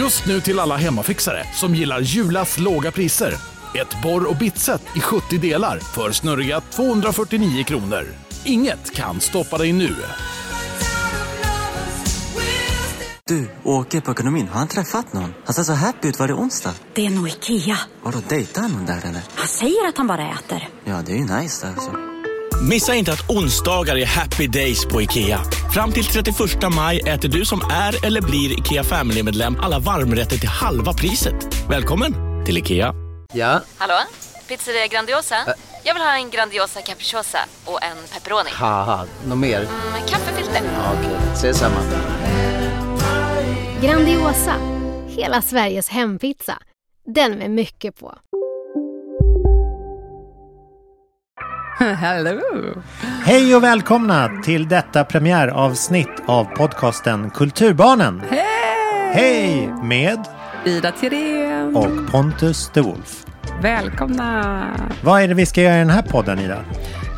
Just nu till alla hemmafixare som gillar Julas låga priser. Ett borr och bitset i 70 delar för snurriga 249 kronor. Inget kan stoppa dig nu. Du, åker på ekonomin. Har han träffat någon? Han ser så happy ut. Var det onsdag? Det är nog Ikea. Har du dejtat någon där eller? Han säger att han bara äter. Ja, det är ju nice där alltså. Missa inte att onsdagar är happy days på IKEA. Fram till 31 maj äter du som är eller blir IKEA Family-medlem alla varmrätter till halva priset. Välkommen till IKEA. Ja? Hallå? Pizzeria Grandiosa? Jag vill ha en Grandiosa capriciosa och en pepperoni. Något mer? Med kaffefilter. Ja, Okej, ses samma. Grandiosa, hela Sveriges hempizza. Den med mycket på. Hello! Hej och välkomna till detta premiäravsnitt av podcasten Kulturbarnen. Hej! Hej med Ida Thirén. och Pontus de Wolf. Välkomna! Vad är det vi ska göra i den här podden Ida?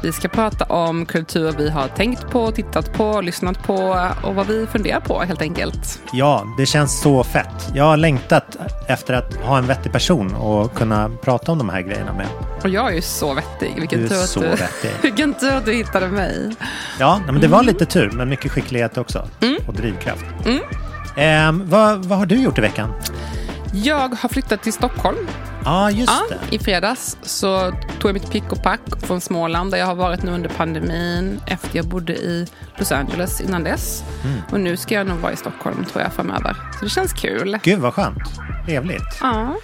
Vi ska prata om kultur vi har tänkt på, tittat på, lyssnat på och vad vi funderar på helt enkelt. Ja, det känns så fett. Jag har längtat efter att ha en vettig person och kunna prata om de här grejerna med. Och jag är ju så vettig. Vilken Du är tur att så du, vettig. Vilken tur att du hittade mig. Ja, men det var lite tur, men mycket skicklighet också. Och drivkraft. Ehm, vad, vad har du gjort i veckan? Jag har flyttat till Stockholm. Just Ja, det. I fredags så tog jag mitt pick och pack från Småland där jag har varit nu under pandemin efter jag bodde i Los Angeles innan dess. Mm. Och nu ska jag nog vara i Stockholm tror jag framöver. Så det känns kul. Gud vad skönt. Trevligt. Ja.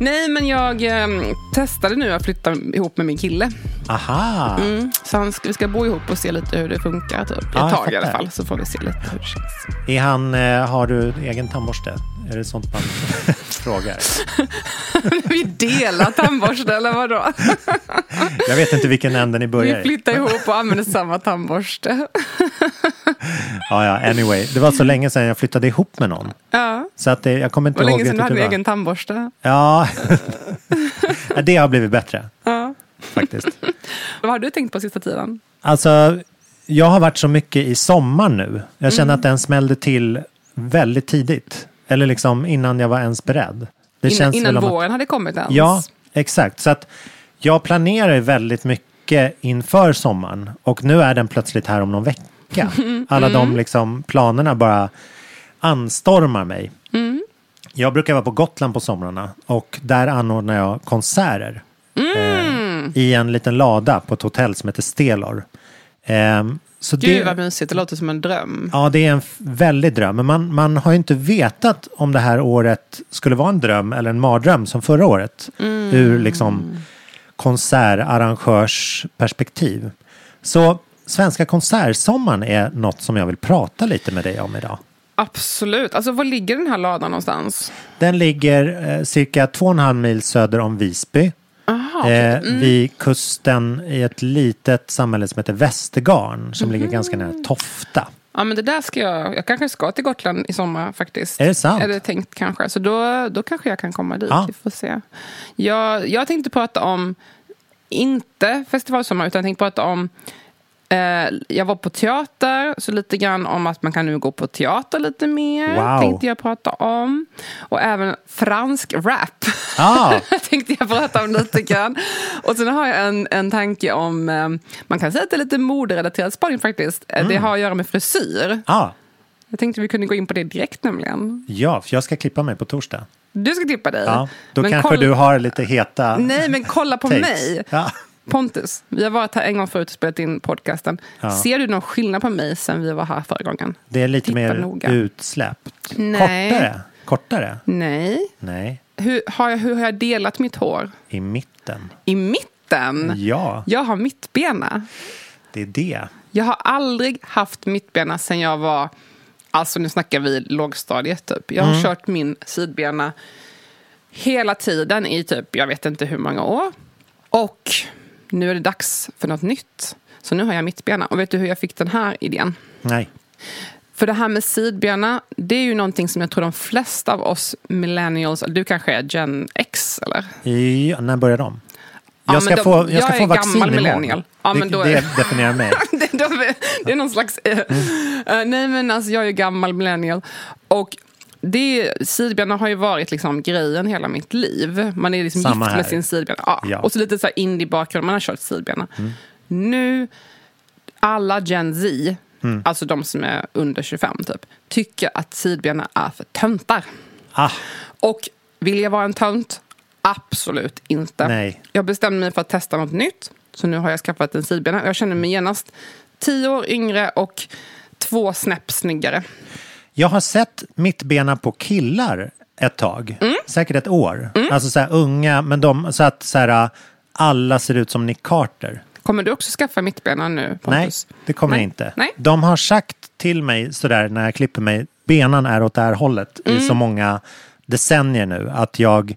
Nej, men jag eh, testade nu att flytta ihop med min kille. Aha. Mm. Så han vi ska bo ihop och se lite hur det funkar. Typ. Ett jag tag i alla fall, så får vi se lite hur det känns. Är han, eh, har du egen tandborste? Är det sånt man frågar? vi delar tandborste, eller vadå? Jag vet inte vilken ände ni börjar Vi i. flyttar ihop och använder samma tandborste. Ja, ja, anyway. Det var så länge sedan jag flyttade ihop med någon. Ja. Så att det, jag kommer inte var ihåg länge sedan du hade hur egen tandborste. Ja, Ja, det har blivit bättre Ja. faktiskt. Vad har du tänkt på sista tiden? Alltså, jag har varit så mycket i sommar nu. Jag känner Mm. att den smällde till väldigt tidigt. Eller liksom innan jag var ens beredd. Det Innan, känns innan om att- våren hade kommit ens? Ja, exakt. Så att jag planerar väldigt mycket inför sommaren. Och nu är den plötsligt här om någon vecka. Alla Mm. de liksom planerna bara anstormar mig. Mm. Jag brukar vara på Gotland på somrarna och där anordnar jag konserter. Mm. Eh, I en liten lada på ett hotell som heter Stelor. Ehm, så Gud det, vad mysigt, det låter som en dröm. Ja, det är en väldig dröm. Men man, man har ju inte vetat om det här året skulle vara en dröm eller en mardröm som förra året. Ur liksom konsertarrangörsperspektiv. Så Svenska konsertsommaren är något som jag vill prata lite med dig om idag. Absolut. Alltså var ligger den här ladan någonstans? Den ligger eh, cirka två och en halv mil söder om Visby. Aha, Eh, Vid kusten i ett litet samhälle som heter Västergarn som ligger ganska nära Tofta. Ja men det där ska jag, jag kanske ska till Gotland i sommar faktiskt. Är det sant? Är det tänkt kanske. Så då, då kanske jag kan komma dit. Ja. Vi får se. Jag, jag tänkte prata om, inte festivalsommar, utan jag tänkte prata om jag var på teater, så lite grann om att man kan nu gå på teater lite mer. Wow. Tänkte jag prata om. Och även fransk rap. Ah, tänkte jag prata om lite grann. Och sen har jag en, en tanke om, eh, man kan säga att det är lite moderelaterad spaning faktiskt. Eh, Mm. Det har att göra med frisyr. ah, Jag tänkte vi kunde gå in på det direkt nämligen. ja, för jag ska klippa mig på torsdag. Du ska klippa dig. Ja, då Men kanske du har lite heta Nej, men kolla på mig. Ja. Pontus, vi har varit här en gång förut och spelat in podcasten. Ja. Ser du någon skillnad på mig sen vi var här förra gången? Det är lite Titta mer noga. utsläppt. Nej. Kortare? Kortare? Nej. Nej, Hur har, jag, hur har jag delat mitt hår? i mitten. I mitten? Ja, Jag har mittbena. det är det. Jag har aldrig haft mittbena sen jag var, alltså nu snackar vi lågstadiet typ. Jag har Mm. kört min sidbena hela tiden i typ, jag vet inte hur många år. Och nu är det dags för något nytt. Så nu har jag mittbena. Och vet du hur jag fick den här idén? Nej. För det här med sidbena, det är ju någonting som jag tror de flesta av oss millennials, du kanske är gen X eller? Ja, när börjar de? Ja, Jag ska men de- få, jag ska jag få är vaccin gammal millennial. Ja, men det, då det är- definierar mig. det, de, det är någon slags... Mm. eh, nej, men alltså jag är ju gammal millennial. Och det, sidbena har ju varit liksom grejen hela mitt liv. Man är liksom Samma gift här. med sin sidbena. Ja. Ja. Och så lite så här indie-bakgrund, man har kört sidbena. Nu, alla Gen Z, alltså de som är under 25 typ, tycker att sidbena är för töntar. Ah, Och vill jag vara en tönt? Absolut inte. Nej. Jag bestämde mig för att testa något nytt. Så nu har jag skaffat en sidbena. Jag känner mig genast tio år yngre och två snäpp snyggare. Jag har sett mittbena på killar ett tag. Mm. Säkert ett år. Alltså så här unga, men de, så att så här, alla ser ut som Nick Carter. Kommer du också skaffa mittbena nu, Nej, Pontus? det kommer Nej. jag inte. Nej. De har sagt till mig sådär när jag klipper mig, benan är åt det här hållet Mm. i så många decennier nu att jag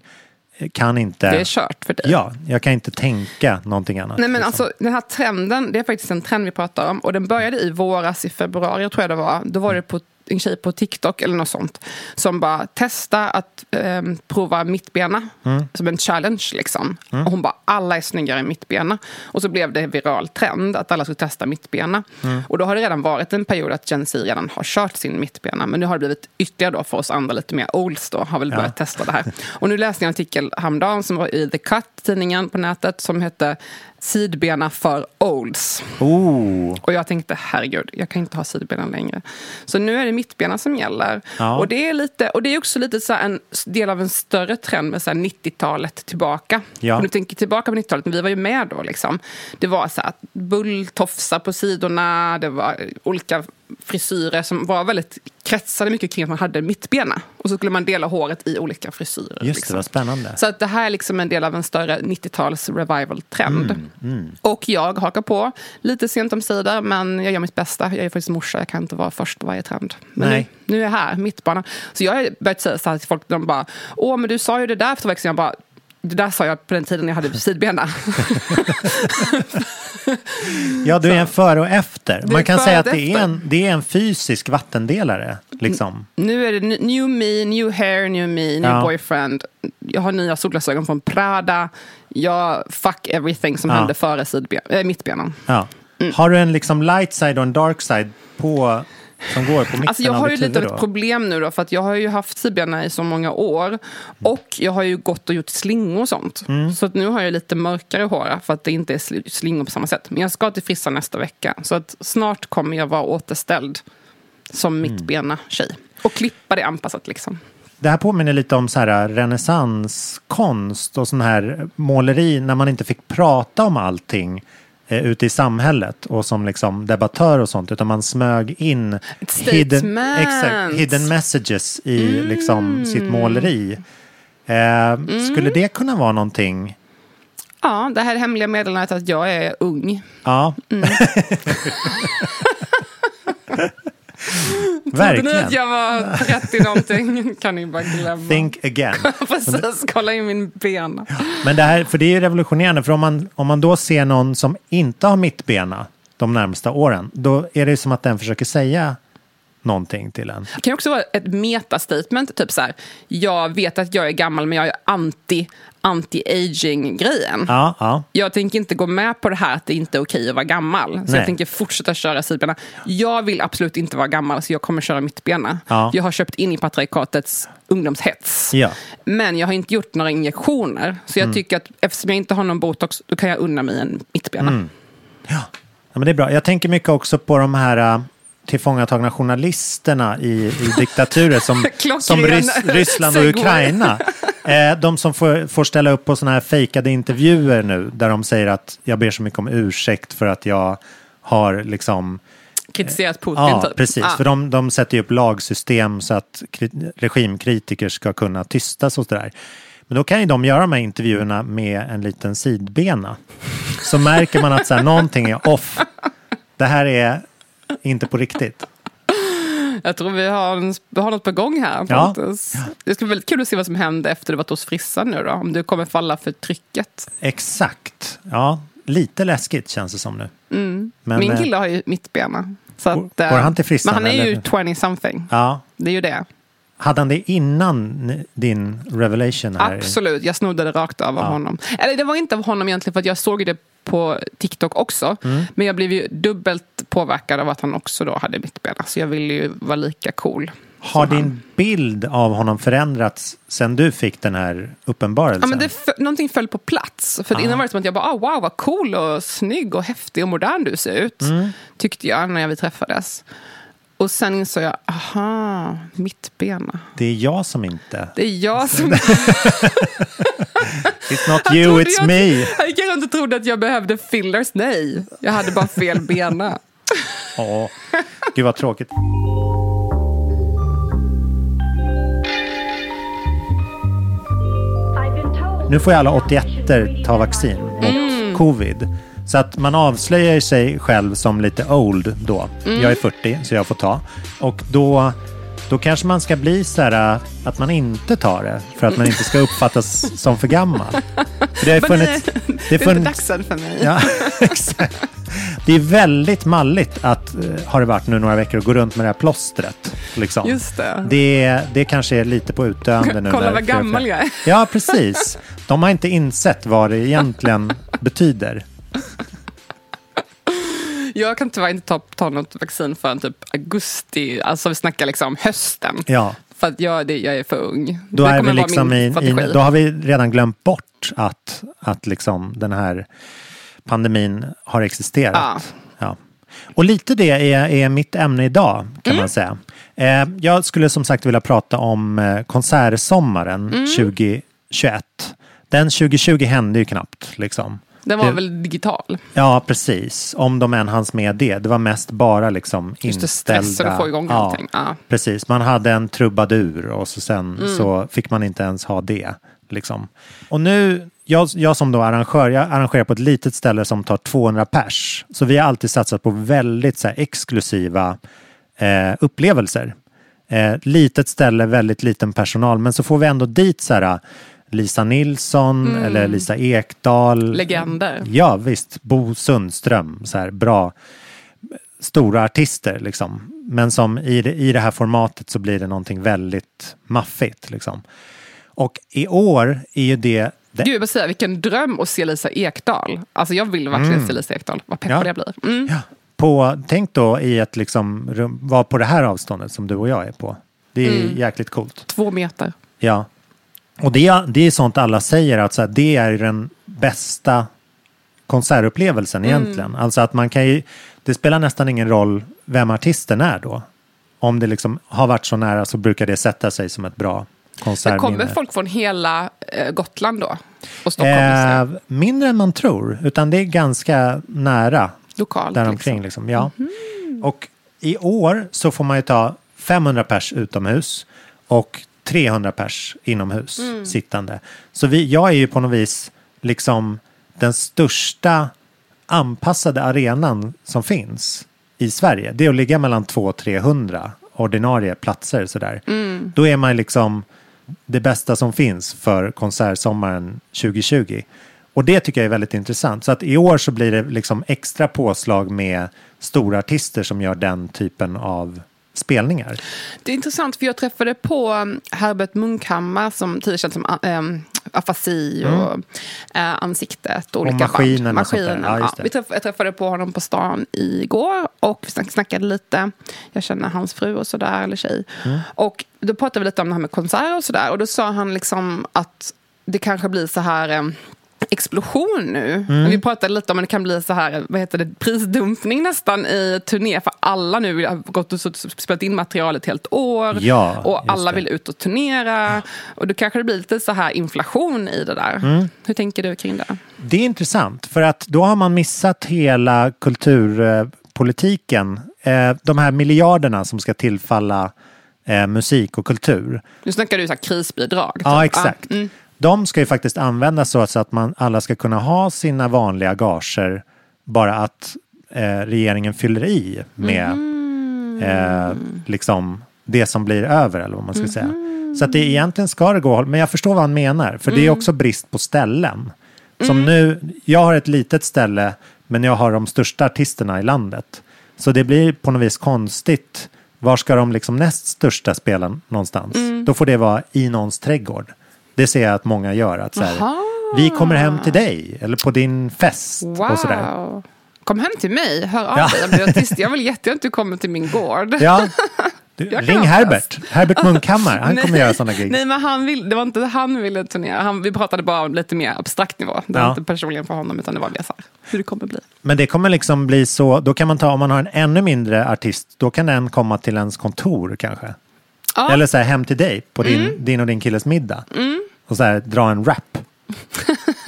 kan inte... Det är kört för dig. Ja, jag kan inte tänka någonting annat. Nej men liksom. alltså den här trenden, det är faktiskt en trend vi pratar om. Och den började i våras, i februari tror jag det var. Då var det på en tjej på TikTok eller något sånt. Som bara testa att ehm, prova mittbena. Mm. Som en challenge liksom. Och hon bara, alla är snyggare i mittbena. Och så blev det viral trend att alla skulle testa mittbena. Mm. Och då har det redan varit en period att Gen Z redan har kört sin mittbena. Men nu har det blivit ytterligare då för oss andra lite mer olds då. Har väl börjat testa det här. Och nu läste jag en artikel häromdagen som var i The Cut, tidningen på nätet. Som hette Sidbena för olds. Oh, Och jag tänkte, herregud, jag kan inte ha sidbenen längre. Så nu är det mittbena som gäller. Ja. Och det är lite, och det är också lite så en del av en större trend med så här 90-talet tillbaka. Ja. Om du tänker tillbaka på 90-talet, men vi var ju med då liksom. Det var så här bulltofsar på sidorna, det var olika frisyrer som var väldigt kretsade mycket kring att man hade mittbena. Och så skulle man dela håret i olika frisyrer. just liksom. det, spännande. Så att det här är liksom en del av en större 90-tals revival-trend. Mm, Och jag hakar på lite sent om sidor, men jag gör mitt bästa. Jag är faktiskt morsa, jag kan inte vara först på varje trend. Men Nej. Nu, nu är jag här, mittbana. Så jag har börjat säga så här till folk, de bara, åh men du sa ju det där för två veckor sedan. Jag bara, det där sa jag på den tiden jag hade sidbena. Ja, du är en före och efter. Man kan säga att det är, en, det är en fysisk vattendelare. Liksom. nu är det new me, new hair, new me, new Ja. boyfriend. Jag har nya solglasögon från Prada. Jag fuck everything som Ja. hände före sidben, äh, mittbenen. Ja. Mm. Har du en liksom light side och en dark side på, som går på mitten Alltså jag av har ju lite av ett problem nu då, för att jag har ju haft sidbena i så många år. Och jag har ju gått och gjort slingor och sånt. Mm. Så att nu har jag lite mörkare hår för att det inte är sl- slingor på samma sätt. Men jag ska till frissan nästa vecka. Så att snart kommer jag vara återställd som Mm. mittbena tjej. Och klippa det anpassat liksom. Det här påminner lite om så här renässanskonst och sån här måleri när man inte fick prata om allting eh, ute i samhället och som liksom debattör och sånt utan man smög in hidden, exakt, hidden messages i liksom sitt Mm. måleri. Eh, Skulle det kunna vara någonting? Ja, det här hemliga meddelandet att jag är ung. Ja. Mm. Trodde ni Verkligen. att jag var 30 någonting? kan ni bara glömma. Think again. Precis, kolla in min bena. Men det här, för det är ju revolutionerande, för om man, om man då ser någon som inte har mittbena de närmsta åren, då är det som att den försöker säga någonting till en. Det kan också vara ett metastatement, typ så här. Jag vet att jag är gammal men jag är anti, anti-aging-grejen. Ja, ja. Jag tänker inte gå med på det här att det inte är okej att vara gammal. Så Nej. jag tänker fortsätta köra sidbena. Jag vill absolut inte vara gammal så jag kommer köra mittbena. Ja. Jag har köpt in i patriarkatets ungdomshets. Ja. Men jag har inte gjort några injektioner. Så jag tycker att eftersom jag inte har någon botox då kan jag unna mig en mittbena. Ja, men det är bra. Jag tänker mycket också på de här äh, tillfångatagna journalisterna i, i diktaturer som, som Rys, Ryssland och. Ukraina. Eh, de som får, får ställa upp på sådana här fejkade intervjuer nu där de säger att jag ber så mycket om ursäkt för att jag har liksom Kritiserat Putin Ja, typ. precis. Ja. För de, de sätter ju upp lagsystem så att kri- regimkritiker ska kunna tystas och sådär. Men då kan ju de göra de här intervjuerna med en liten sidbena. Så märker man att så här, någonting är off. Det här är inte på riktigt. Jag tror vi har, en, vi har något på gång här. Ja. Det ska bli väldigt kul att se vad som händer efter du varit hos frissan nu då. Om du kommer falla för trycket. Exakt. Ja, lite läskigt känns det som nu. Men, Mm. Min eh, kille har ju mittbena. Så Går- att, går eh, han till frissan, Men han är ju eller? 20 something. Ja, Det är ju det. Hade han det innan din revelation här? Absolut, jag snodde det rakt av av honom. Eller det var inte av honom egentligen för jag såg det på TikTok också. Mm. Men jag blev ju dubbelt påverkad av att han också då hade mittbena. Så jag ville ju vara lika cool. Har som han. din bild av honom förändrats sen du fick den här uppenbarelsen? Ja, men det någonting föll på plats. För innan var det som att jag bara, oh, wow vad cool och snygg och häftig och modern du ser ut. Mm. Tyckte jag när vi träffades. Och sen insåg jag, aha, mittbena. Det är jag som inte... Det är jag som... It's not you, it's jag- me. Han runt och trodde att jag behövde fillers. Nej, jag hade bara fel bena. Åh, gud vad tråkigt. Nu får ju alla 81 ta vaccin mot Mm. covid. Så att man avslöjar sig själv som lite old då. Mm. Jag är 40 så jag får ta. Och då, då kanske man ska bli så här äh, att man inte tar det. För att man inte ska uppfattas som för gammal. För det har funnits... det, Det det är inte funnits dags än för mig. Ja, exakt. Det är väldigt malligt att, eh, har det varit nu några veckor, att gå runt med det här plåstret. Liksom. Just det. Det, det kanske är lite på utdöende nu. Kolla vad gammal jag är. Ja, precis. De har inte insett vad det egentligen betyder. Jag kan tyvärr inte ta, ta något vaccin förrän typ augusti. Alltså vi snackar liksom hösten. Ja, För att jag, det, jag är för ung. då, det är vi liksom i, i, då har vi redan glömt bort att, att liksom den här pandemin har existerat. Ja. Ja. Och lite det är, är mitt ämne idag kan Mm. man säga. Eh, jag skulle som sagt vilja prata om eh, konsertsommaren Mm. 2021. Den 2020 hände ju knappt liksom. Den var Det- väl digital? Ja, precis. Om de än hanns med det. Det var mest bara liksom Just det, inställda... stressen att få igång ja, allting. Ja. Precis, man hade en trubadur och så sen Mm. så fick man inte ens ha det. Liksom. Och nu, jag, jag som då arrangör, jag arrangerar på ett litet ställe som tar 200 pers. Så vi har alltid satsat på väldigt så här, exklusiva eh, upplevelser. Eh, litet ställe, väldigt liten personal, men så får vi ändå dit så här, Lisa Nilsson eller Lisa Ekdahl. Legender. Ja, visst. Bo Sundström, så här bra stora artister liksom. Men som i det, i det här formatet så blir det någonting väldigt maffigt liksom. Och i år är ju det... det Gud, jag säga, vilken dröm att se Lisa Ekdahl. Alltså jag vill verkligen se Lisa Ekdahl. Vad peppad Mm. Ja. jag blir. Mm. ja, på, tänk då i ett liksom vara på det här avståndet som du och jag är på. Det är Mm. jäkligt coolt. Två meter. Ja. Och det, det är sånt alla säger att så här, det är den bästa konsertupplevelsen egentligen. Alltså att man kan ju, det spelar nästan ingen roll vem artisten är då. Om det liksom har varit så nära så brukar det sätta sig som ett bra Men konsertminne. kommer folk från hela eh, Gotland då? Och Stockholm? Eh, mindre än man tror, utan det är ganska nära Lokalt? däromkring. Liksom. Liksom. Ja. Och i år så får man ju ta 500 pers utomhus och 300 pers inomhus sittande. Så vi, jag är ju på något vis liksom den största anpassade arenan som finns i Sverige. Det är att ligga mellan 200 och 300 ordinarie platser sådär. Då är man liksom det bästa som finns för konsertsommaren 2020. Och det tycker jag är väldigt intressant. Så att i år så blir det liksom extra påslag med stora artister som gör den typen av spelningar. Det är intressant för jag träffade på um, Herbert Munkhammar som tidigare känd som um, afasi och eh, ansiktet och olika maskinen och sånt där. Maskinen, Ja, det. Vi träff, jag träffade på honom på stan igår och vi snack, snackade lite. Jag känner hans fru och sådär, eller tjej. Mm. Och då pratade vi lite om det här med konserter och sådär och då sa han liksom att det kanske blir så här em, explosion nu. Mm. Vi pratade lite om att det kan bli så här, vad heter det, prisdumpning nästan i turné för alla nu har gått och spelat in material ett helt år Ja, och alla det. vill ut och turnera och då kanske det blir lite så här inflation i det där. Mm. Hur tänker du kring det? Det är intressant för att då har man missat hela kulturpolitiken. Eh, De här miljarderna som ska tillfalla eh, musik och kultur. Nu snackar du så här krisbidrag. typ. Ja, exakt. Ja, mm. De ska ju faktiskt användas så att man alla ska kunna ha sina vanliga gager bara att eh, regeringen fyller i med Mhm. eh, liksom det som blir över eller vad man ska säga. Mhm. Så att det egentligen ska det gå, men jag förstår vad han menar. För Mm. det är också brist på ställen. Som nu, jag har ett litet ställe men jag har de största artisterna i landet. Så det blir på något vis konstigt. Var ska de liksom näst största spela någonstans? Mm. Då får det vara i någons trädgård. Det ser jag att många gör. Att så här, vi kommer hem till dig eller på din fest. Och sådär. Wow. Kom hem till mig, hör av Ja. dig artist. Jag vill jättegärna att du kommer till min gård. Ja, Du, Jag ring. Herbert. Herbert Munkhammar. Han kommer göra sådana gig. Nej, men han vill, det var inte han ville turnera. Han, vi pratade bara om lite mer abstrakt nivå. Det var Ja. inte personligen för honom, utan det var mer så här, hur det kommer bli. Men det kommer liksom bli så, då kan man ta, om man har en ännu mindre artist, då kan den komma till ens kontor kanske. Ja. Eller så här hem till dig på din, din och din killes middag. Och så här dra en rap.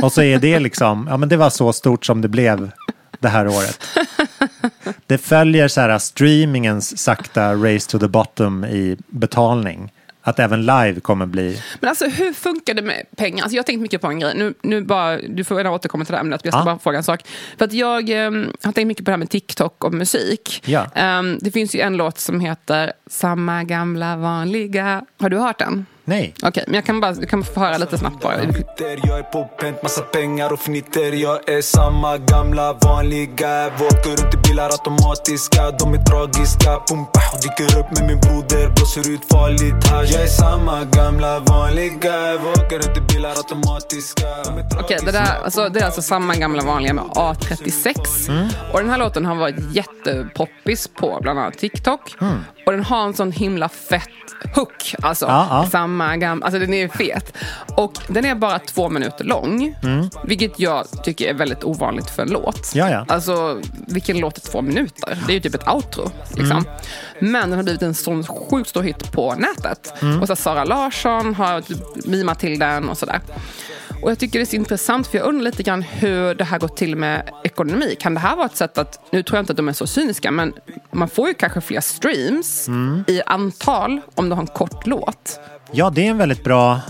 och så är det liksom, ja men det var så stort som det blev det här året. Det följer så här streamingens sakta race to the bottom i betalning. Att även live kommer bli, Men alltså hur funkar det med pengar? Alltså, jag har tänkt mycket på en grej. Nu, nu bara, du får gärna återkomma till det ämnet, jag ska Ja. bara fråga en sak. För att jag ehm, har tänkt mycket på det här med TikTok och musik. Ja. Ehm, det finns ju en låt som heter Samma gamla vanliga. Har du hört den? Nej. Okej, men jag kan bara jag kan få höra lite snabbt bara. Jag är på pent, massa pengar och fnitter. Jag är samma gamla vanliga. Åker runt i bilar automatiska. De är tragiska, pum pah Dyker upp med min broder, blåser ut farligt hasch Jag är samma gamla vanliga. Åker runt i bilar automatiska. Okej, det, där, alltså, det är alltså samma gamla vanliga med A36. Och den här låten har varit jättepoppis på bland annat TikTok. Och den har en sån himla fett hook. Alltså, Ja, ja. samma gamla, alltså den är fet. Och den är bara två minuter lång. Vilket jag tycker är väldigt ovanligt för en låt. Ja, ja. Alltså, vilken låt är två minuter? Det är ju typ ett outro. Liksom. Men den har blivit en sån sjukt stor hit på nätet. Och så Sara Larsson har typ mimat till den och sådär. Och jag tycker det är så intressant för jag undrar lite grann hur det här går till med ekonomi. Kan det här vara ett sätt att, nu tror jag inte att de är så cyniska, men man får ju kanske fler streams i antal om du har en kort låt. Ja, det är en väldigt bra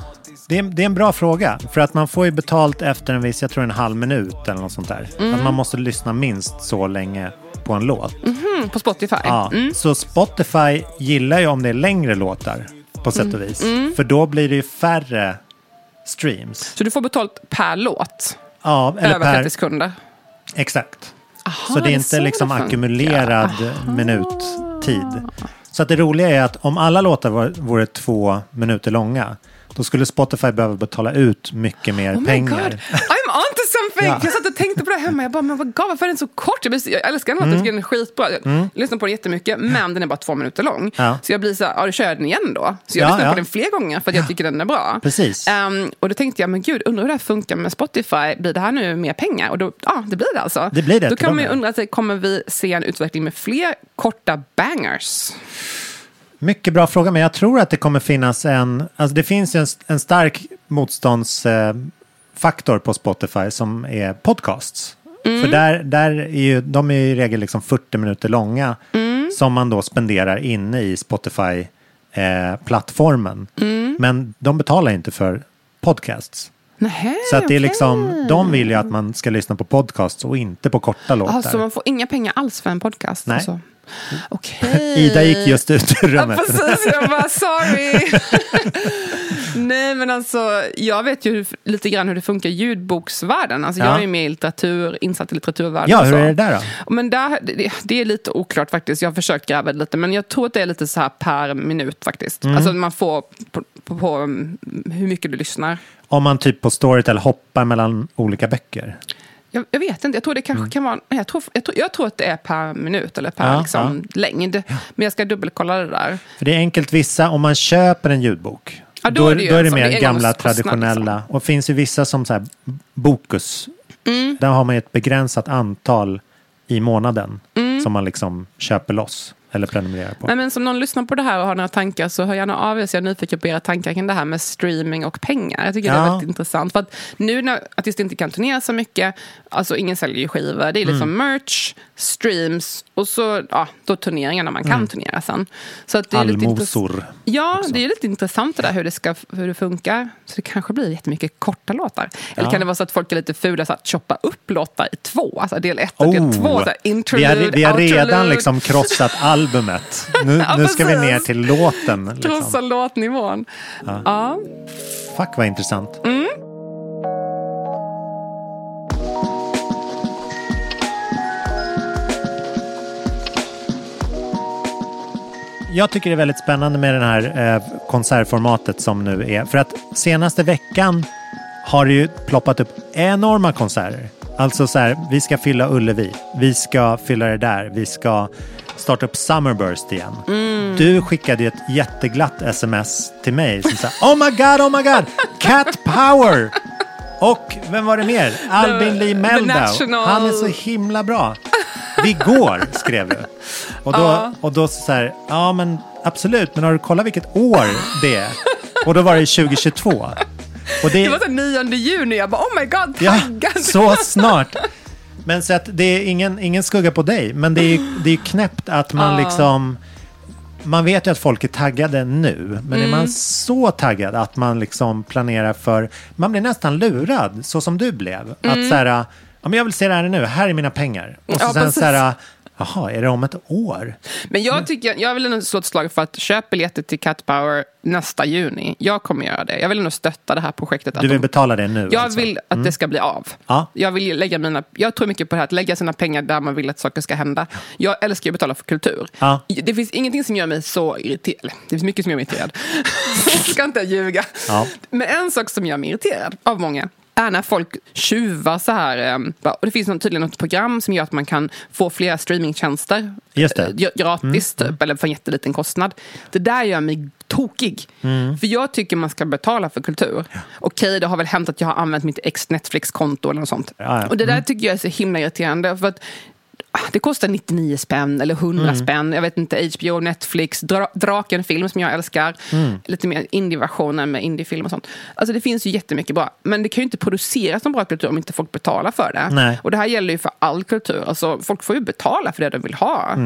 det är, det är en bra fråga. För att man får ju betalt efter en viss, jag tror en halv minut eller något sånt där. Att man måste lyssna minst så länge på en låt. Mm, på Spotify. Ja. Så Spotify gillar ju om det är längre låtar på sätt och vis. För då blir det ju färre streams. Så du får betalt per låt, Ja, eller över per, 30 sekunder. Exakt. Aha, så det är inte liksom ackumulerad minuttid. Så att det roliga är att om alla låtar vore två minuter långa, då skulle Spotify behöva betala ut mycket mer Oh pengar. Onto something! Ja. Jag satt och tänkte på det hemma. Jag bara, men vad gav, varför är den så kort? Jag, blir, så- jag älskar den låten, jag tycker den är skitbra. Jag lyssnar på den jättemycket, men den är bara två minuter lång. Mm. Ja. Så jag blir så här, ja, då kör jag den igen då. Så jag Ja, lyssnar på den fler gånger för att jag tycker den är bra. Precis. Ehm, och då tänkte jag, men gud, undrar hur det här funkar med Spotify. Blir det här nu mer pengar? Och då, ja, det blir det alltså. Det blir det, Då kan man ju undra, sig, kommer vi se en utveckling med fler korta bangers? Mycket bra fråga, men jag tror att det kommer finnas en... Alltså det finns en, en stark motståndsfaktor på Spotify som är podcasts. För där, där är ju, de är ju i regel liksom 40 minuter långa som man då spenderar inne i Spotify-plattformen. Men de betalar inte för podcasts. Nähä, Så att det är liksom, de vill ju att man ska lyssna på podcasts och inte på korta låtar. Alltså man får inga pengar alls för en podcast? Nej. Alltså. Okej. Ida gick just ut ur rummet. Ja, precis. Jag bara, sorry. Nej, men alltså, jag vet ju hur, lite grann hur det funkar i ljudboksvärlden. Alltså, Ja. Jag är med i litteratur, insatt i litteraturvärlden. Ja, hur är det där då? Men där, det, det är lite oklart faktiskt. Jag har försökt gräva lite, men jag tror att det är lite så här per minut faktiskt. Mm. Alltså man får på, på, på um, hur mycket du lyssnar. Om man typ på Storytel hoppar mellan olika böcker. Jag, jag vet inte, jag tror det kanske kan vara... Jag tror, jag, tror, jag tror att det är per minut eller per Mm. Ja, liksom, längd. Men jag ska dubbelkolla det där. För det är enkelt vissa, om man köper en ljudbok. Ja, då då, är det då är det mer det är gamla traditionella. Och det finns ju vissa som så här, Bokus. Mm. Där har man ju ett begränsat antal i månaden. Mm. Som man liksom köper loss. Eller prenumererar på. Nej, men som någon lyssnar på det här och har några tankar så hör gärna av er så jag är nyfiken på era tankar kring det här med streaming och pengar. Jag tycker det är Ja. väldigt intressant. För att nu när artister inte kan turnera så mycket, alltså ingen säljer ju skivor, det är liksom Mm. merch, streams och så ja, då turneringar när man kan Mm. turnera sen. Så att det är lite Allmosor. intress- Ja, det är lite intressant det där hur det, ska, hur det funkar. Så det kanske blir jättemycket korta låtar. Eller Ja. kan det vara så att folk är lite fula så att choppa upp låtar i två? Alltså del ett och del Oh, två. Så här, vi interlude, har, vi har redan liksom krossat albumet. Nu, Ja, nu ska vi ner till låten. Krossa Liksom. låtnivån. Ja. Fuck vad intressant. Jag tycker det är väldigt spännande med det här eh, konsertformatet som nu är. För att senaste veckan har det ju ploppat upp enorma konserter. Alltså så här, vi ska fylla Ullevi, vi ska fylla det där, vi ska starta upp Summerburst igen. Du skickade ju ett jätteglatt sms till mig som sa Oh my god, oh my god, cat power! Och vem var det mer? Albin Lee Meldau. National- Han är så himla bra. Vi går, skrev du. Och då, Ja. och då så här, ja men absolut, men har du kollat vilket år det är? Och då var det 2022. Och Det var så 9 juni, jag bara oh my god, Ja, taggad. så snart. Men så att det är ingen, ingen skugga på dig, men det är ju det är knäppt att man Ja. liksom... Man vet ju att folk är taggade nu, men är Mm. man så taggad att man liksom planerar för... Man blir nästan lurad, så som du blev. Att så här, ja, men jag vill se det här nu, här är mina pengar. Och så Mm. Ja, sen precis. så här, jaha, är det om ett år? Men jag, tycker, jag vill ändå slå ett slag för att köp biljetter till Cat Power nästa juni. Jag kommer göra det. Jag vill ändå stötta det här projektet. Du vill de- betala det nu? Jag alltså? vill att det ska bli av. Ja. Jag, vill lägga mina, jag tror mycket på det här att lägga sina pengar där man vill att saker ska hända. Jag älskar att betala för kultur. Ja. Det finns ingenting som gör mig så irriterad. Det finns mycket som gör mig irriterad. jag ska inte ljuga. Ja. Men en sak som gör mig irriterad av många är när folk tjuvar så här. eh, Och det finns tydligen något program som gör att man kan få flera streamingtjänster Just det. eh, gra- gratis, typ, eller för en jätteliten kostnad. Det där gör mig tokig. För jag tycker man ska betala för kultur. Okej, det har väl hänt att jag har använt mitt ex Netflix-konto eller något sånt. Ja, ja. Och det där tycker jag är så himla irriterande. För att det kostar 99 spänn eller 100 spänn. Jag vet inte, HBO, Netflix, Dra Draken film som jag älskar. Lite mer indie-versioner med indiefilm och sånt. Alltså det finns ju jättemycket bra. Men det kan ju inte produceras någon bra kultur om inte folk betalar för det. Nej. Och det här gäller ju för all kultur. Alltså, folk får ju betala för det de vill ha.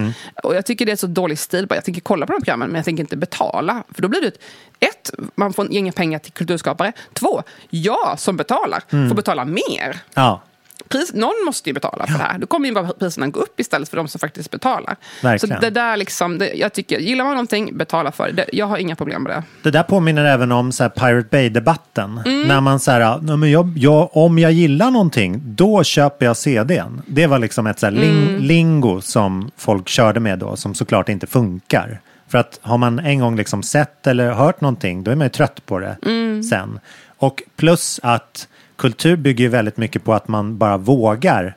Och jag tycker det är så dålig stil. Jag tänker kolla på de programmen, men jag tänker inte betala. För då blir det ett, ett man får inga pengar till kulturskapare. Två, jag som betalar får betala mer. Ja, Pris, någon måste ju betala för det här. Då kommer ju bara priserna gå upp istället för de som faktiskt betalar. Verkligen. Så det där liksom, det, jag tycker, gillar man någonting, betala för det. det. Jag har inga problem med det. Det där påminner även om så här Pirate Bay-debatten. Mm. När man säger, "Nej, men jag, jag, om jag gillar någonting, då köper jag CDn. Det var liksom ett så här ling, Mm. lingo som folk körde med då, som såklart inte funkar. För att har man en gång liksom sett eller hört någonting, då är man ju trött på det Mm. sen. Och plus att kultur bygger ju väldigt mycket på att man bara vågar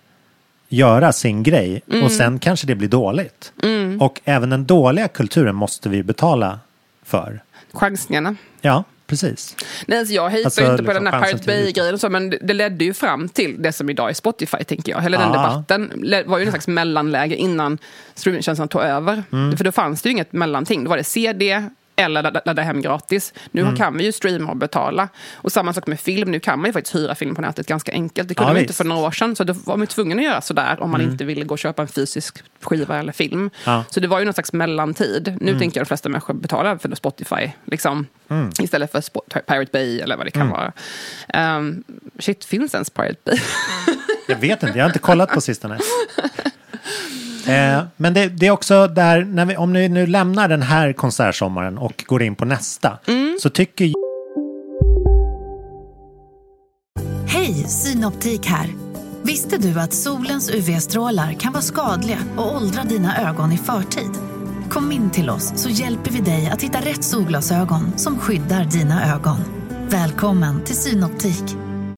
göra sin grej Mm. och sen kanske det blir dåligt. Och även den dåliga kulturen måste vi betala för. Chansningarna. Ja, precis. Nej, alltså jag hatar Alltså, inte på liksom den här Pirate Bay-grejen och så, men det, ledde ju fram till det som idag är Spotify, tänker jag. Hela den Ja. debatten var ju en slags mellanläge innan streamingtjänsterna tog över. Mm. För då fanns det ju inget mellanting. Då var det CD eller ladda, ladda hem gratis. Nu Mm. kan vi ju streama och betala. Och samma sak med film. Nu kan man ju faktiskt hyra film på nätet ganska enkelt. Det kunde Ja, man inte för några år sedan. Så då var man tvungen att göra sådär om man inte ville gå och köpa en fysisk skiva eller film. Ja. Så det var ju någon slags mellantid. Nu tänker jag de flesta människor betalar för Spotify. Liksom, Istället för Pirate Bay eller vad det kan vara. Um, shit, finns ens Pirate Bay? Jag vet inte, jag har inte kollat på sistone. Eh, men det, det är också där, när vi, om ni nu lämnar den här konsertsommaren och går in på nästa, så tycker jag Hej, Synoptik här. Visste du att solens UV-strålar kan vara skadliga och åldra dina ögon i förtid? Kom in till oss så hjälper vi dig att hitta rätt solglasögon som skyddar dina ögon. Välkommen till Synoptik.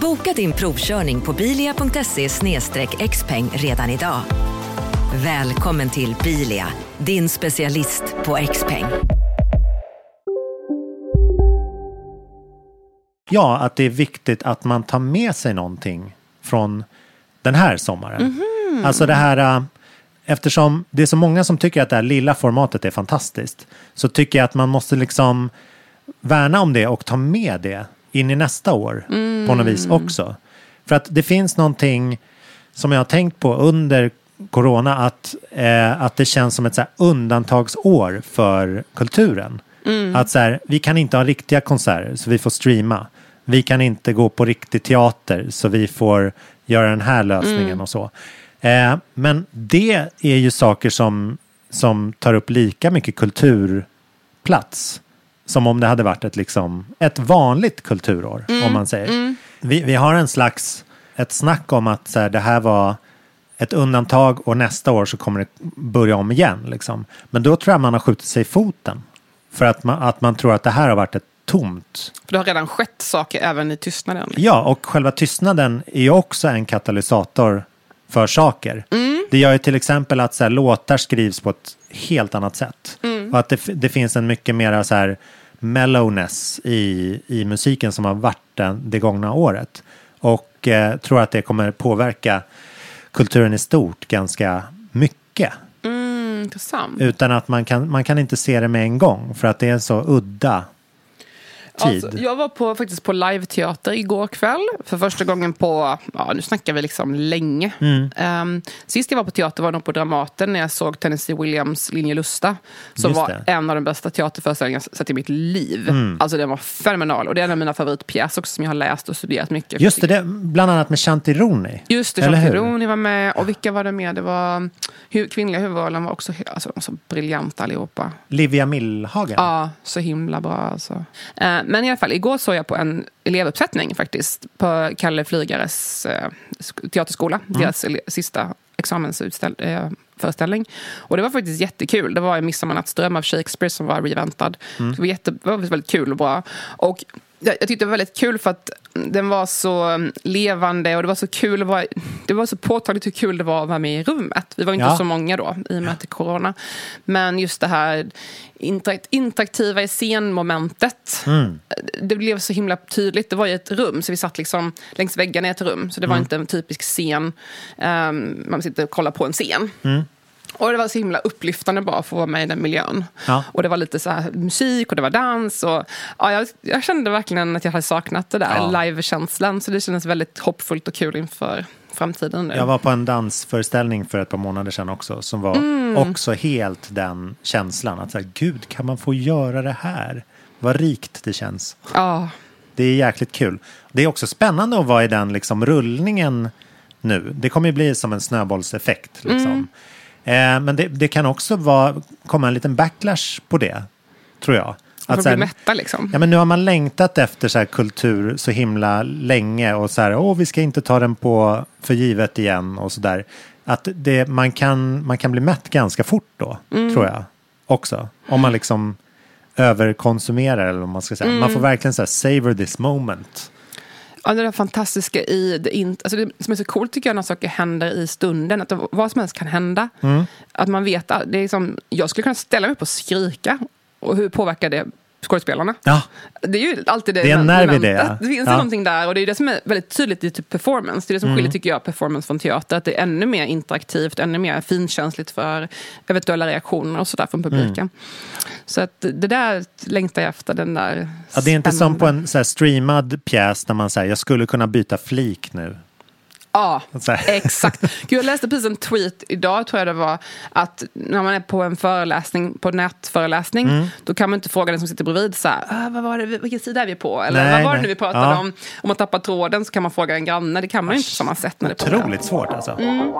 Boka din provkörning på bilia.se xpeng redan idag. Välkommen till Bilia, din specialist på XPeng. ja, att det är viktigt att man tar med sig någonting från den här sommaren. Alltså det här, äh, eftersom det är så många som tycker att det här lilla formatet är fantastiskt, så tycker jag att man måste liksom värna om det och ta med det in i nästa år på något vis också. För att det finns någonting som jag har tänkt på under corona att, eh, att det känns som ett så undantagsår för kulturen. Att så här, vi kan inte ha riktiga konserter så vi får streama. Vi kan inte gå på riktig teater så vi får göra den här lösningen Mm. och så. Eh, men det är ju saker som, som tar upp lika mycket kulturplats som om det hade varit ett, liksom, ett vanligt kulturår, Mm, om man säger. mm. Vi, vi har en slags, ett snack om att så här, det här var ett undantag och nästa år så kommer det börja om igen. Liksom. Men då tror jag man har skjutit sig i foten. För att man, att man tror att det här har varit ett tomt. För det har redan skett saker även i tystnaden. Ja, och själva tystnaden är ju också en katalysator för saker. Mm. Det gör ju till exempel att så här, låtar skrivs på ett helt annat sätt. Mm. Och att det, det finns en mycket mer så här mellowness i, i musiken som har varit den, det gångna året. Och eh, tror att det kommer påverka kulturen i stort ganska mycket. Mm. Utan att man kan, man kan inte se det med en gång för att det är en så udda tid. Alltså, jag var på, faktiskt på live-teater igår kväll. För första gången på, ja nu snackar vi liksom länge. Mm. Ehm, sist jag var på teater var nog på Dramaten när jag såg Tennessee Williams Linje Lusta. Som var en av de bästa teaterföreställningar jag sett i mitt liv. Mm. Alltså den var fenomenal. Och det är en av mina favoritpjäser också som jag har läst och studerat mycket. Just det, det, bland annat med Chantironi. Just det, hur? Pironi var med. Och vilka var det med? Det var hu- kvinnliga huvudrollen var också alltså, de var så briljanta allihopa. Livia Millhagen. Ja, så himla bra alltså. Eh, Men i alla fall, igår såg jag på en elevuppsättning faktiskt. På Kalle Flygares eh, sk- teaterskola. Mm. Deras sista examensföreställning. Och det var faktiskt jättekul. Det var en Midsommarnattsdröm av Shakespeare som var reväntad. Mm. Det, var jätte, det var väldigt kul och bra. Och jag, jag tyckte det var väldigt kul för att den var så mm, levande och det var så kul att vara, det var så påtagligt hur kul det var att vara med i rummet. Vi var inte Ja. så många då i och med att det är corona. Men just det här interakt, interaktiva i scenmomentet. Mm. Det blev så himla tydligt. Det var ju ett rum, så vi satt liksom längs väggarna i ett rum. Så det var Mm. inte en typisk scen. Um, man sitter och kollar på en scen. Mm. Och det var så himla upplyftande bara att få vara med i den miljön. Ja. Och det var lite så musik och det var dans. Och, ja, jag, jag kände verkligen att jag hade saknat det där Ja. live-känslan. Så det kändes väldigt hoppfullt och kul inför framtiden nu. Jag var på en dansföreställning för ett par månader sedan också som var Mm. också helt den känslan. Att så här, gud, kan man få göra det här? Vad rikt det känns. Ja. Det är jäkligt kul. Det är också spännande att vara i den liksom rullningen nu. Det kommer ju bli som en snöbollseffekt. Liksom. Mm. Eh, men det, det kan också vara, komma en liten backlash på det, tror jag. Att så bli här- mätta liksom. Ja, men nu har man längtat efter så här kultur så himla länge och så här, åh, vi ska inte ta den på för givet igen och så där. Att det, man, kan, man kan bli mätt ganska fort då, Mm. tror jag också. Om man liksom överkonsumerar eller vad man ska säga. Man Mm. får verkligen så här, savor this moment. Ja, det där fantastiska i det, in, alltså det som är så coolt tycker jag när saker händer i stunden. Att vad som helst kan hända. Mm. Att man vet det är som, jag skulle kunna ställa mig upp och skrika. Och hur påverkar det skådespelarna? Ja, Det är ju alltid det, Det är en nerv i momentet. det, ja. Det finns Ja. någonting där och det är det som är väldigt tydligt i typ performance. Det är det som Mm. skiljer, tycker jag, performance från teater. Att det är ännu mer interaktivt, ännu mer finkänsligt för eventuella reaktioner och sådär från publiken. Mm. Så att det där längtar jag efter, den där ja, det är inte som på en så streamad pjäs där man säger jag skulle kunna byta flik nu. Ja, exakt. Gud, jag läste precis en tweet idag, tror jag det var, att när man är på en föreläsning, på nätföreläsning, Mm. då kan man inte fråga den som sitter bredvid så här, "Ah, vad var det, vilken sida är vi på? Eller Nej, vad var det nej. nu vi pratade Ja. om? Om man tappar tråden så kan man fråga en granne, det kan man ju inte på samma sätt när det är Otroligt svårt alltså. Mm.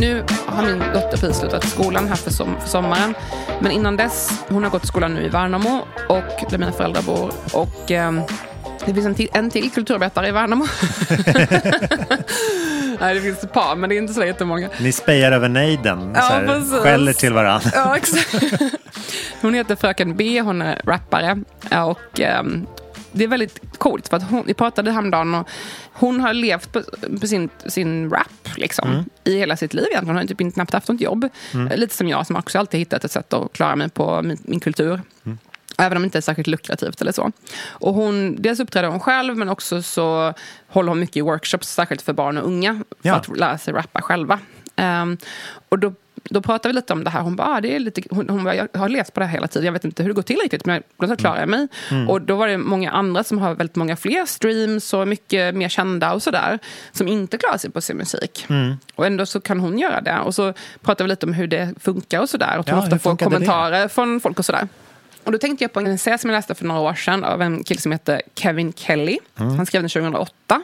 Nu har min dotter precis slutat skolan här för, som, för sommaren. Men innan dess, hon har gått i skolan nu i Värnamo och där mina föräldrar bor. Och ehm, det finns en till, en till kulturarbetare i Värnamo. Nej, det finns ett par, men det är inte så jättemånga. Ni spejar över nejden, Ja, så här, skäller till varandra. Ja, exakt. Hon heter Fröken B, hon är rappare. Och ehm, det är väldigt coolt för att hon, vi pratade häromdagen och hon har levt på, på sin, sin rap liksom, Mm. i hela sitt liv egentligen. Hon har typ inte knappt haft något jobb. Mm. Lite som jag som också alltid hittat ett sätt att klara mig på min, min kultur. Mm. Även om det inte är särskilt lukrativt eller så. Och hon, dels uppträder hon själv men också så håller hon mycket i workshops, särskilt för barn och unga. För Ja. att lära sig rappa själva. Ehm, och då då pratade vi lite om det här. Hon bara, ah, det är lite, hon, hon bara, jag har läst på det här hela tiden. Jag vet inte hur det går till riktigt, men då klarar jag mig. Mm. Och då var det många andra som har väldigt många fler streams och mycket mer kända och sådär. Som inte klarar sig på sin musik. Mm. Och ändå så kan hon göra det. Och så pratade vi lite om hur det funkar och sådär. Och att hon Ja, ofta får funkade det? kommentarer från folk och sådär. Och då tänkte jag på en essä som jag läste för några år sedan av en kille som heter Kevin Kelly. Mm. Han skrev den 2008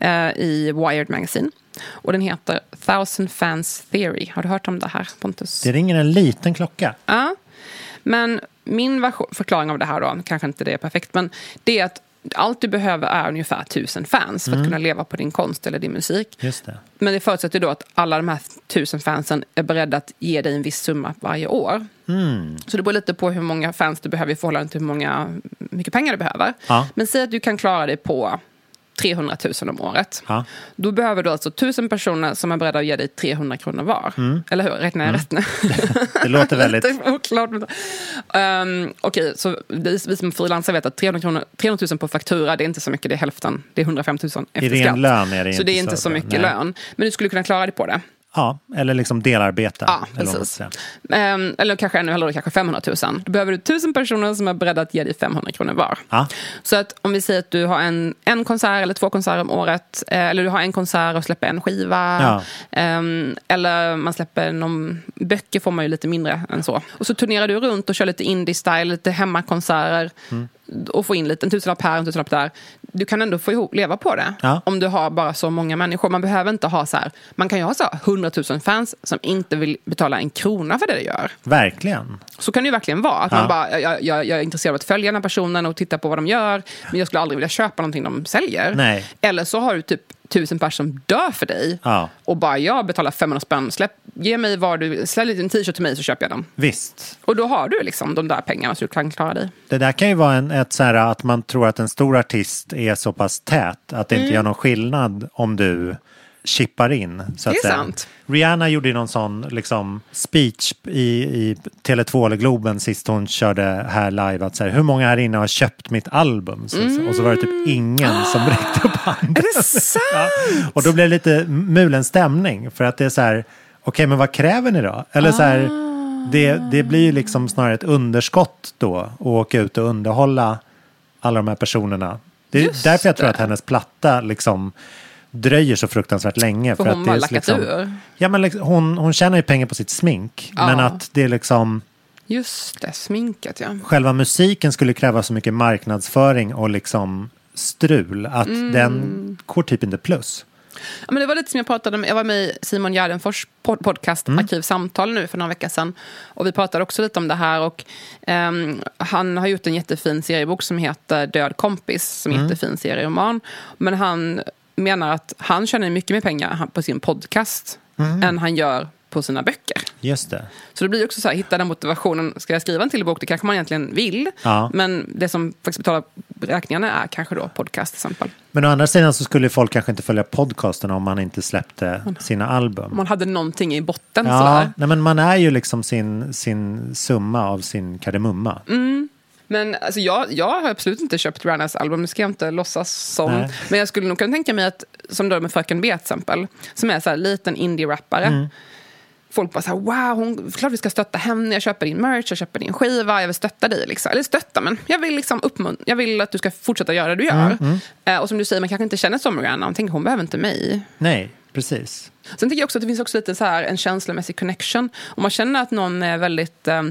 eh, i Wired Magazine. Och den heter Thousand Fans Theory. Har du hört om det här, Pontus? Det ringer en liten klocka. Ja. Men min förklaring av det här då, kanske inte det är perfekt, men det är att allt du behöver är ungefär tusen fans för att Mm. kunna leva på din konst eller din musik. Just det. Men det förutsätter då att alla de här tusen fansen är beredda att ge dig en viss summa varje år. Mm. Så det beror lite på hur många fans du behöver i förhållande till hur många, mycket pengar du behöver. Ja. Men säg att du kan klara dig på 300 000 om året. Ja. Då behöver du alltså tusen personer som är beredda att ge dig 300 kronor var. Mm. Eller hur? Räknar jag Mm. rätt nu? Det låter väldigt... Oklart. Um, Okej, så vi, vi som frilansare vet att 300, kronor, 300 000 på faktura, det är inte så mycket, det är hälften. Det är 105 000 efter ren skatt. lön är det så inte det är inte så så mycket Nej. lön. Men du skulle kunna klara dig på det. Ja, eller liksom delarbeta. Ja, eller precis. Ehm, eller kanske ännu hellre, kanske 500 000. Då behöver du tusen personer som är beredda att ge dig 500 kronor var. Ja. Så att om vi säger att du har en, en konsert eller två konserter om året. eh, Eller du har en konsert och släpper en skiva. Ja. ehm, eller man släpper någon... Böcker får man ju lite mindre än så. Och så turnerar du runt och kör lite indie-style, lite hemmakonserter. Mm. Och får in lite, en tusenlapp här, en tusenlapp där. Du kan ändå få ihop, leva på det. Ja. Om du har bara så många människor. Man behöver inte ha så här... Man kan ju ha så här 100 000 fans som inte vill betala en krona för det du gör. Verkligen. Så kan det ju verkligen vara. Att Ja. man bara, jag, jag, jag är intresserad av att följa den här personen och titta på vad de gör. Men jag skulle aldrig vilja köpa någonting de säljer. Nej. Eller så har du typ tusen personer som dör för dig. Ja, Och bara, jag betalar 500 spänn. Släpp, ge mig vad du Sälj en t-shirt till mig så köper jag den. visst. Och då har du liksom de där pengarna så du kan klara dig. Det där kan ju vara en, ett så här att man tror att en stor artist är så pass tät att det inte Mm. gör någon skillnad om du chippar in. Så Det är säga. sant. Rihanna gjorde ju någon sån liksom, speech i, i Tele2 eller Globen sist hon körde här live. Att så här, hur många här inne har köpt mitt album? Så, Och så var det typ ingen som räckte upp handen. Mm. Är det sant? Ja. Och då blev det lite mulen stämning. För att det är så här, okej men vad kräver ni då? Eller så här, det, det blir ju liksom snarare ett underskott då. Att åka ut och underhålla alla de här personerna. Det är Just därför jag tror det. att hennes platta liksom dröjer så fruktansvärt länge. För att hon det har lackat liksom, ur. Ja, men liksom, hon, hon tjänar ju pengar på sitt smink. Ja. Men att det är liksom, Just det, sminket ja. själva musiken skulle kräva så mycket marknadsföring och liksom strul. Att Mm. den går typ inte plus. Ja, men det var lite som jag pratade med, jag var med i Simon Gärdenfors pod- podcast Arkivsamtal nu för några veckor sedan. Och vi pratade också lite om det här och ehm, han har gjort en jättefin seriebok som heter Död kompis, som är en Mm. jättefin serieroman. Men han menar att han tjänar mycket mer pengar på sin podcast Mm. än han gör på sina böcker. Just det. Så det blir också så här, hitta den motivationen. Ska jag skriva en till bok? Det kanske man egentligen vill. Ja. Men det som faktiskt betalar räkningarna är kanske då podcast till exempel. Men å andra sidan så skulle folk kanske inte följa podcasten om man inte släppte sina album. Om man hade någonting i botten Ja, sådär. nej, men man är ju liksom sin, sin summa av sin kardemumma. Mm. Men alltså, jag, jag har absolut inte köpt Rihannas album, det ska jag inte låtsas som. Nej. Men jag skulle nog kunna tänka mig att, som då med Fröken B till exempel, som är så här liten indie-rappare. Mm. Folk bara så här, wow, hon, klart vi ska stötta henne, jag köper din merch, jag köper din skiva, jag vill stötta dig. Liksom. Eller stötta, men jag vill liksom uppmuntra, jag vill att du ska fortsätta göra det du gör. Mm, mm. Eh, och som du säger, man kanske inte känner som Rihanna, man tänker hon behöver inte mig. Nej, precis. Sen tycker jag också att det finns också lite så här en känslomässig connection. Om man känner att någon är väldigt eh,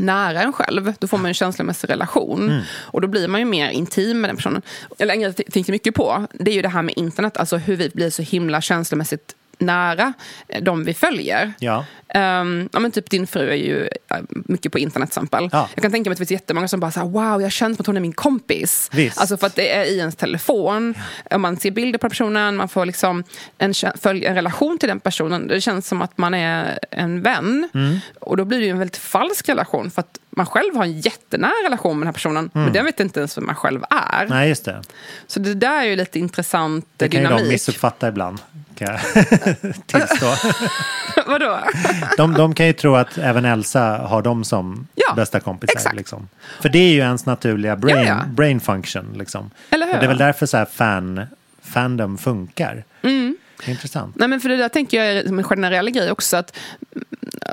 nära en själv, då får man en känslomässig relation. Mm. Och då blir man ju mer intim med den personen. Eller en grej jag tänkte mycket på, det är ju det här med internet, alltså hur vi blir så himla känslomässigt nära de vi följer. Ja. Um, ja, men typ din fru är ju mycket på internet till exempel. Ja. Jag kan tänka mig att det finns jättemånga som bara så här, wow, jag känner som att hon är min kompis. Visst. Alltså för att det är i ens telefon. Och Man ser bilder på personen, man får liksom en, en relation till den personen. Det känns som att man är en vän. Mm. Och då blir det ju en väldigt falsk relation. För att man själv har en jättenära relation med den här personen. Mm. Men den vet inte ens vem man själv är. Nej, just det. Så det där är ju lite intressant Det kan ju dynamik. de missuppfatta ibland. Kan jag tillstå. Vadå? De, de kan ju tro att även Elsa har dem som Ja, bästa kompisar. Liksom. För det är ju ens naturliga brain, Ja, ja. brain function. Liksom. Eller hur? Och det är väl därför så här fan, fandom funkar. Mm. Intressant. Nej, men för det där tänker jag är en generell grej också. Att,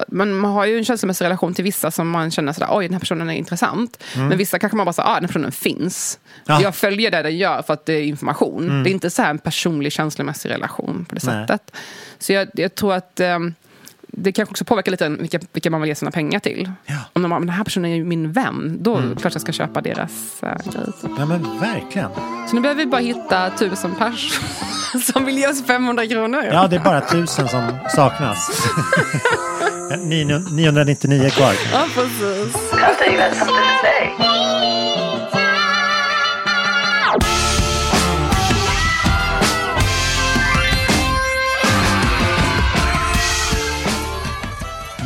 man, man har ju en känslomässig relation till vissa som man känner sådär, oj den här personen är intressant. Mm. Men vissa kanske man bara säger, ah den här personen finns. Ja. Jag följer det den gör för att det är information. Mm. Det är inte så här en personlig känslomässig relation på det Nej. sättet. Så jag, jag tror att ehm, det kanske också påverkar lite vilka, vilka man vill ge sina pengar till. Om de bara, men den här personen är ju min vän, då Mm. klart jag ska köpa deras uh, grejer. Ja men verkligen. Så nu behöver vi bara hitta tusen pers som vill ge oss 500 kronor. Ja, det är bara tusen som saknas. 999 är kvar. Ja, precis.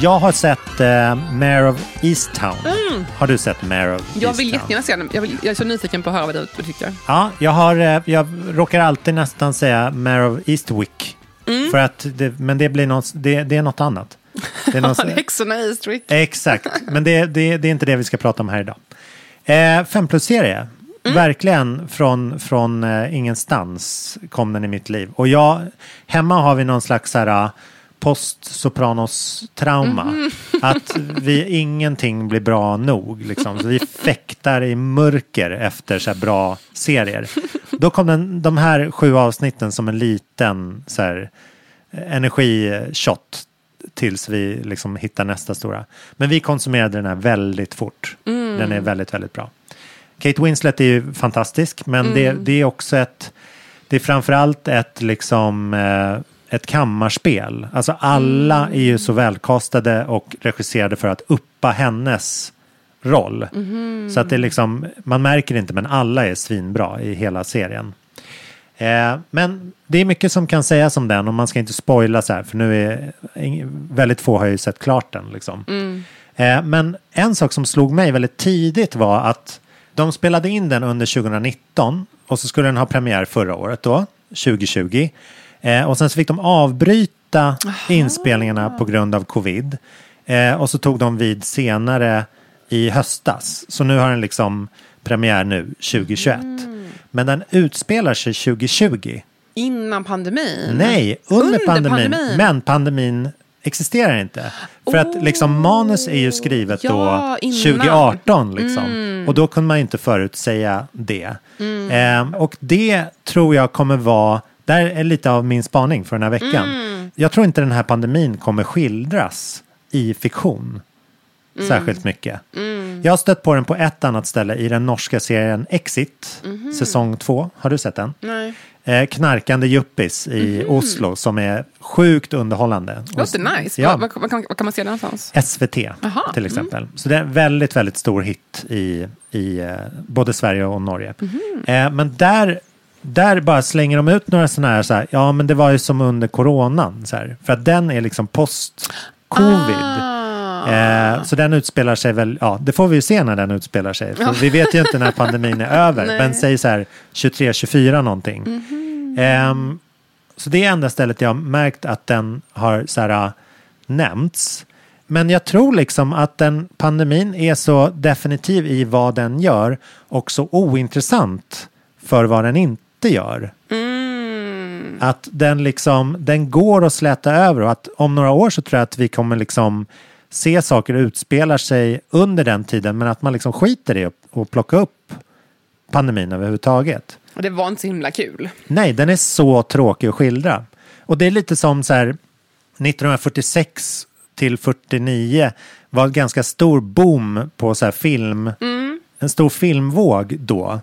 Jag har sett uh, Mayor of Easttown. Mm. Har du sett Mayor of Jag vill Easttown? jättegärna se den. Jag, vill, jag är så nyfiken på att höra vad du, tycker. Ja, jag, har, eh, jag råkar alltid nästan säga Mayor of Eastwick. Mm. För att det, men det, blir något, det, det är något annat. Det är något, Häxorna i Eastwick. Exakt, men det, det, det är inte det vi ska prata om här idag. Eh, fem plus-serie. Verkligen från, från eh, ingenstans kom den i mitt liv. Och jag, hemma har vi någon slags så här, eh, post-Sopranos-trauma. Mhm. Att vi, ingenting blir bra nog. Liksom. Så vi fäktar i mörker efter så här bra serier. Då kom den, de här sju avsnitten som en liten så här, energishot tills vi liksom hittar nästa stora. Men vi konsumerade den här väldigt fort. Mm. Den är väldigt, väldigt bra. Kate Winslet är ju fantastisk, men Mm. det, det är också ett, det är framförallt ett liksom eh, ett kammarspel. Alltså alla är ju så välkastade och regisserade för att uppa hennes roll. Mhm. Så att det är liksom, man märker inte men alla är svinbra i hela serien. Eh, men det är mycket som kan sägas om den och man ska inte spoila så här för nu är väldigt få har ju sett klart den. Liksom. Mm. Eh, men en sak som slog mig väldigt tidigt var att de spelade in den under 2019 och så skulle den ha premiär förra året då, 2020. Eh, och sen så fick de avbryta inspelningarna på grund av covid. Eh, och så tog de vid senare i höstas. Så nu har den liksom premiär nu 2021. Men den utspelar sig 2020. Innan pandemin? Nej, under, pandemin. Men pandemin existerar inte. För att liksom manus är ju skrivet Ja, då innan. 2018 liksom. Mm. Och då kunde man inte förutsäga det. Mm. Ehm, och det tror jag kommer vara, där är lite av min spaning för den här veckan. Mm. Jag tror inte den här pandemin kommer skildras i fiktion Mm. särskilt mycket. Mm. Jag har stött på den på ett annat ställe i den norska serien Exit, Mhm. säsong två. Har du sett den? Nej. Eh, knarkande yuppis i Oslo som är sjukt underhållande. Mhm. Låter nice. Ja. Var, kan, kan man se den någonstans? SVT Aha, till mm. exempel. Så det är en väldigt, väldigt stor hit i, i eh, både Sverige och Norge. Mhm. Eh, men där, där bara slänger de ut några sådana här, så här, ja men det var ju som under coronan. Så här, för att den är liksom post-covid. Ah. Eh, så den utspelar sig väl, ja det får vi ju se när den utspelar sig. För Ja. vi vet ju inte när pandemin är över. Men säg så här 23-24 någonting. Mhm. Ehm, så det är enda stället jag har märkt att den har så här, äh, nämnts. Men jag tror liksom att den pandemin är så definitiv i vad den gör och så ointressant för vad den inte gör. Mm. Att den liksom, den går att släta över och att om några år så tror jag att vi kommer liksom se saker utspela sig under den tiden men att man liksom skiter i att plocka upp pandemin överhuvudtaget. Och det var inte så himla kul. Nej, den är så tråkig att skildra. Och det är lite som så här 1946 till 49 var en ganska stor boom på så här film. Mm. En stor filmvåg då.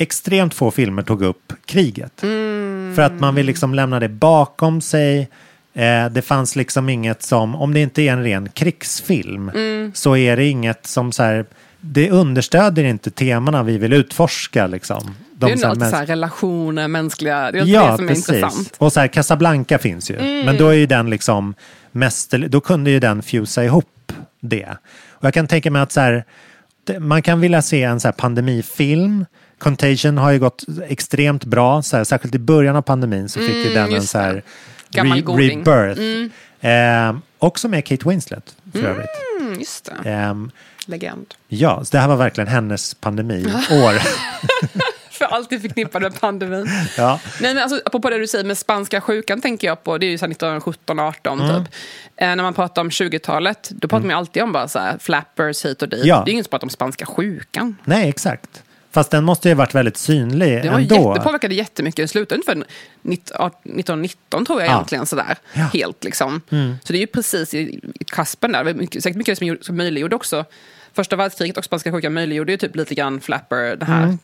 Extremt få filmer tog upp kriget. Mm. För att man vill liksom lämna det bakom sig. Eh, det fanns liksom inget som, om det inte är en ren krigsfilm, Mm. så är det inget som så här, det understöder inte temana vi vill utforska liksom. det är ju så här relationer, mänskliga, det är ja, det som är precis. intressant. Och så här, Casablanca finns ju. Mm. Men då är ju den liksom mest, då kunde ju den fusa ihop det. Och jag kan tänka mig att så här, man kan vilja se en så pandemifilm. Contagion har ju gått extremt bra, så här, särskilt i början av pandemin så fick ju Mm, den en så här re- goding. rebirth. Mm. Eh, också med Kate Winslet för övrigt. Mm, just det. Ehm, Legend. ja, så det här var verkligen hennes pandemiår. För alltid förknippad med pandemin. Ja. Nej, men alltså, apropå det du säger med spanska sjukan tänker jag på. Det är ju så här 1917-18 Mm. typ. Eh, när man pratar om 20-talet, då pratar man ju alltid om bara så här, flappers hit och dit. Ja. Det är ingen som pratar om spanska sjukan. Nej, exakt. Fast den måste ju ha varit väldigt synlig Det, var ändå. jätte, det påverkade jättemycket. Det slutade ungefär 1919 tror jag Ja. egentligen. Sådär, Helt liksom. Mm. Så det är ju precis i i kaspen där. Mycket, säkert mycket som, gjorde- som möjliggjorde också Första världskriget och spanska sjukan möjliggjorde ju typ lite grann flapper. Det här. Mm.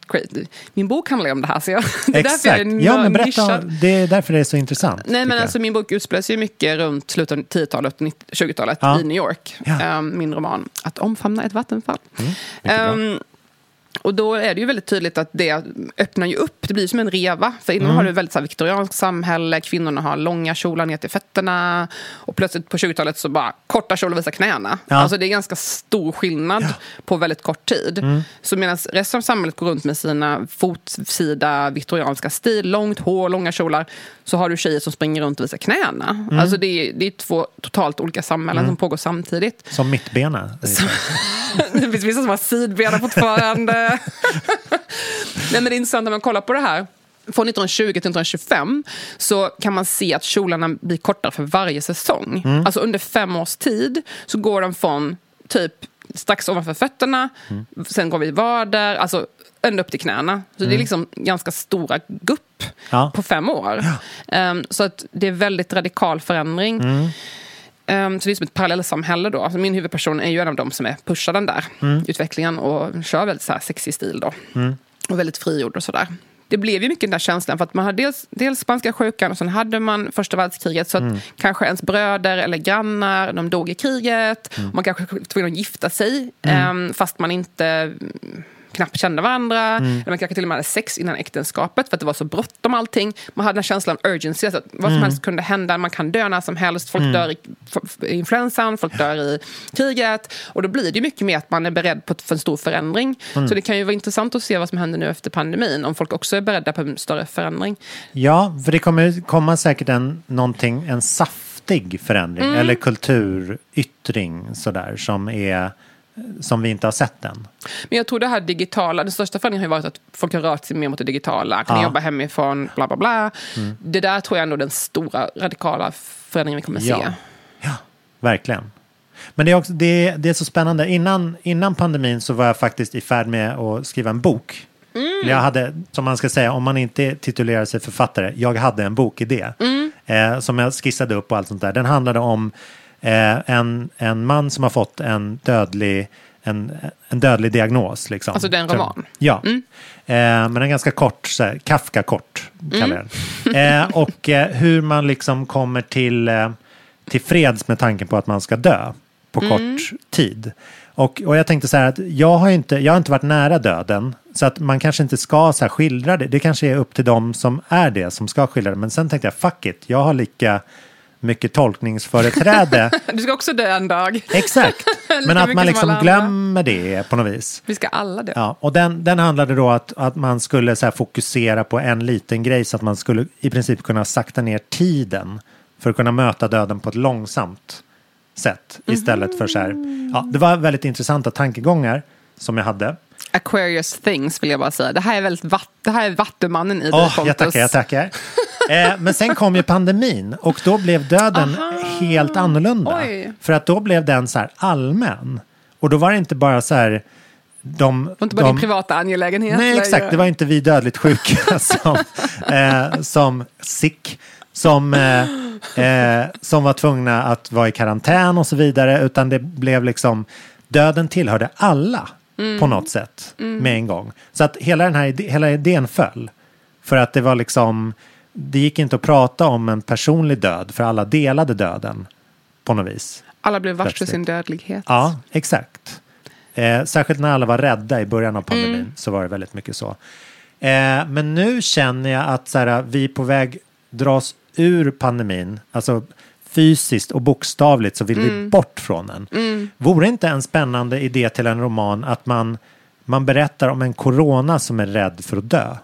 Min bok handlar ju om det här. Så jag, det är därför jag Exakt. är Ja, men berätta. nischad. Det är därför det är så intressant. Nej, men alltså min bok utspelar sig ju mycket runt slutet av 10-talet, 20-talet Ja. i New York. Ehm, min roman Att omfamna ett vattenfall. Mm, och då är det ju väldigt tydligt att det öppnar ju upp, det blir som en reva. För innan Mm. har du ett väldigt så här, viktorianskt samhälle, kvinnorna har långa kjolar ner till fötterna. Och plötsligt på 20-talet så bara korta kjolar visar knäna. Ja. Alltså det är ganska stor skillnad på väldigt kort tid. Mm. Så medan resten av samhället går runt med sina fotsida viktorianska stil, långt hår, långa kjolar, så har du tjejer som springer runt och visar knäna. Mm. Alltså det är, det är två totalt olika samhällen Mm. som pågår samtidigt. Som mittbena. Det finns vissa som har sidbena fortfarande. Nej, men det är intressant när man kollar på det här. Från 1920 till 1925 så kan man se att kjolarna blir kortare för varje säsong. Mm. Alltså under fem års tid så går de från typ strax ovanför fötterna, Mm. sen går vi vader, alltså ända upp till knäna. Så det är Mm. liksom ganska stora gupp Ja. på fem år. Ehm, så att det är väldigt radikal förändring. Mm. Ehm, så det är som ett parallellsamhälle då. Alltså min huvudperson är ju en av dem som är pushar den där Mm. utvecklingen och kör väldigt så här sexig stil då. Mm. Och väldigt frigjord och sådär. Det blev ju mycket den där känslan för att man hade dels, dels spanska sjukan och sen hade man första världskriget. Så att Mm. kanske ens bröder eller grannar, de dog i kriget. Mm. Och man kanske var tvungen att gifta sig ehm, fast man inte knappt kände varandra. Mm. Eller man kanske till och med hade sex innan äktenskapet för att det var så bråttom allting. Man hade den känslan av urgency, alltså att vad som Mm. helst kunde hända. Man kan dö när som helst. Folk Mm. dör i influensan, folk dör i kriget. Och då blir det mycket mer att man är beredd på för en stor förändring. Mm. Så det kan ju vara intressant att se vad som händer nu efter pandemin. Om folk också är beredda på en större förändring. Ja, för det kommer komma säkert en, någonting, en saftig förändring Mm. eller kulturyttring sådär som, är, som vi inte har sett än. Men jag tror det här digitala, den största förändringen har ju varit att folk har rört sig mer mot det digitala. Kan Ja. jobba hemifrån, bla bla bla. Mm. Det där tror jag ändå är den stora radikala förändringen vi kommer Ja. se. Verkligen. Men det är, också, det, det är så spännande. Innan, innan pandemin så var jag faktiskt i färd med att skriva en bok. Mm. Jag hade, som man ska säga, om man inte titulerar sig författare, jag hade en bokidé. Mm. Eh, som jag skissade upp och allt sånt där. Den handlade om eh, en, en man som har fått en dödlig, en, en dödlig diagnos. Liksom. Alltså det är en Som- roman? Ja. Mm. Eh, men en ganska kort, så här, Kafka-kort kallar den. Eh, och eh, hur man liksom kommer till, eh, till freds med tanken på att man ska dö på Mm. kort tid. Och, och jag tänkte så här att jag har, inte, jag har inte varit nära döden. Så att man kanske inte ska så här skildra det. Det kanske är upp till dem som är det som ska skildra det. Men sen tänkte jag, fuck it, jag har lika mycket tolkningsföreträde. Du ska också dö en dag. Exakt. Men att man som liksom glömmer det på något vis. Vi ska alla dö. Ja, och den, den handlade då att, att man skulle så fokusera på en liten grej så att man skulle i princip kunna sakta ner tiden för att kunna möta döden på ett långsamt sätt istället för så här. Ja, det var väldigt intressanta tankegångar som jag hade. Aquarius things vill jag bara säga. Det här är, väldigt vatt, det här är vattumannen i dig Åh, Pontus. jag tackar, jag tackar. Eh, men sen kom ju pandemin och då blev döden helt annorlunda. Oj. För att då blev den så här allmän. Och då var det inte bara så här de, Det var inte bara de, din privata angelägenhet. Nej, exakt. Det var inte vi dödligt sjuka som, eh, som sick, som, eh, eh, som var tvungna att vara i karantän och så vidare. Utan det blev liksom, döden tillhörde alla Mm. på något sätt Mm. med en gång. Så att hela den här hela idén föll. För att det var liksom, det gick inte att prata om en personlig död, för alla delade döden på något vis. Alla blev varse sin dödlighet. Ja, exakt. Eh, särskilt när alla var rädda i början av pandemin Mm. så var det väldigt mycket så. Eh, men nu känner jag att så här, vi är på väg dras ur pandemin. Alltså fysiskt och bokstavligt så vill vi Mm. bort från den. Mm. Vore inte en spännande idé till en roman att man, man berättar om en corona som är rädd för att dö?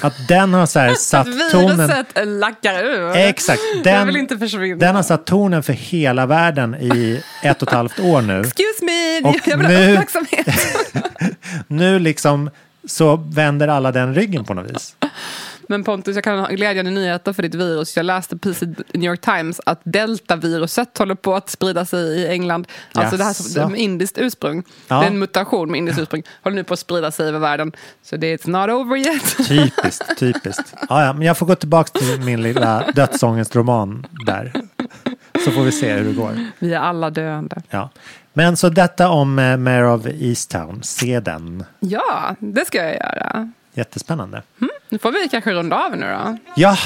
Att den har så här satt Att tonen... viruset lackar ur. Exakt. Den, Den, vill inte försvinna. den har satt tonen för hela världen i ett och ett halvt år nu. Excuse me, Och jag vill ha nu- uppmärksamhet. Nu liksom så vänder alla den ryggen på något vis. Men Pontus, jag kan ha glädjande nyheter för ditt virus. Jag läste precis i New York Times att deltaviruset håller på att sprida sig i England. Alltså det här som med indiskt ursprung. Ja. Det är en mutation med indiskt ursprung. Håller nu på att sprida sig över världen. Så det är it's not over yet. Typiskt, typiskt. Ja, ja, men jag får gå tillbaka till min lilla dödsångestroman där. Så får vi se hur det går. Vi är alla döende. Ja. Men så detta om eh, Mayor of Easttown, se den. Ja, det ska jag göra. Jättespännande. Nu får vi kanske runda av nu då. Ja,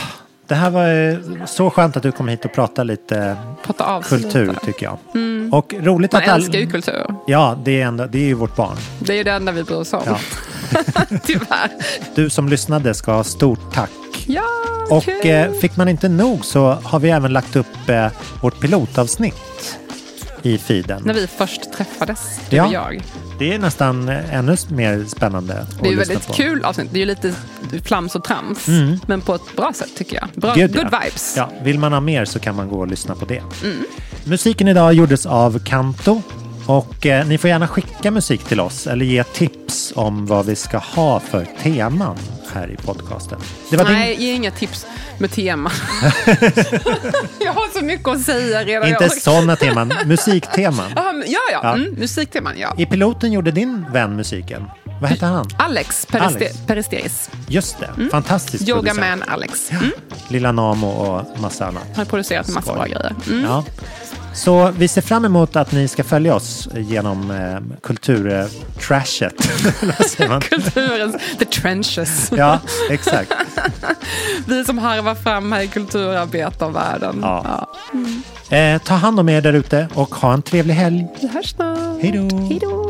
det här var eh, så skönt att du kom hit och pratade lite Prata kultur lite. tycker jag. Mm. Och roligt Man att all- älskar ju kultur. Ja, det är, ändå, det är ju vårt barn. Det är ju det enda vi bryr oss om. Ja. Tyvärr. Du som lyssnade ska ha stort tack. Ja, Och eh, fick man inte nog så har vi även lagt upp eh, vårt pilotavsnitt i feeden. När vi först träffades, du och Ja, jag. det är nästan ännu mer spännande Det är ju väldigt på. kul avsnitt. Det är ju lite flams och trams. Mm. Men på ett bra sätt tycker jag. Bra, Gud, good ja. vibes. Ja, vill man ha mer så kan man gå och lyssna på det. Mm. Musiken idag gjordes av Kanto. Och eh, ni får gärna skicka musik till oss eller ge tips om vad vi ska ha för teman här i podcasten. Nej, ge inga tips med tema. jag har så mycket att säga redan. din, inte Jag- sådana teman, musikteman. Ja, ja, ja. Mm, musikteman, ja. I piloten gjorde din vän musiken. Vad hette han? Alex Periste- Alex. Peristeris. Just det, fantastisk Yoga producent. Man Alex. Mm. Lilla Namo och massa annat. Han har producerat en massa bra grejer. Mm. Ja. Så vi ser fram emot att ni ska följa oss genom eh, kulturtrashet. Kulturens, the trenches. Ja, exakt. Vi som harvar fram här i kulturarbetarvärlden. Ja. Mm. Eh, ta hand om er där ute och ha en trevlig helg. Vi hörs snart. Hej då.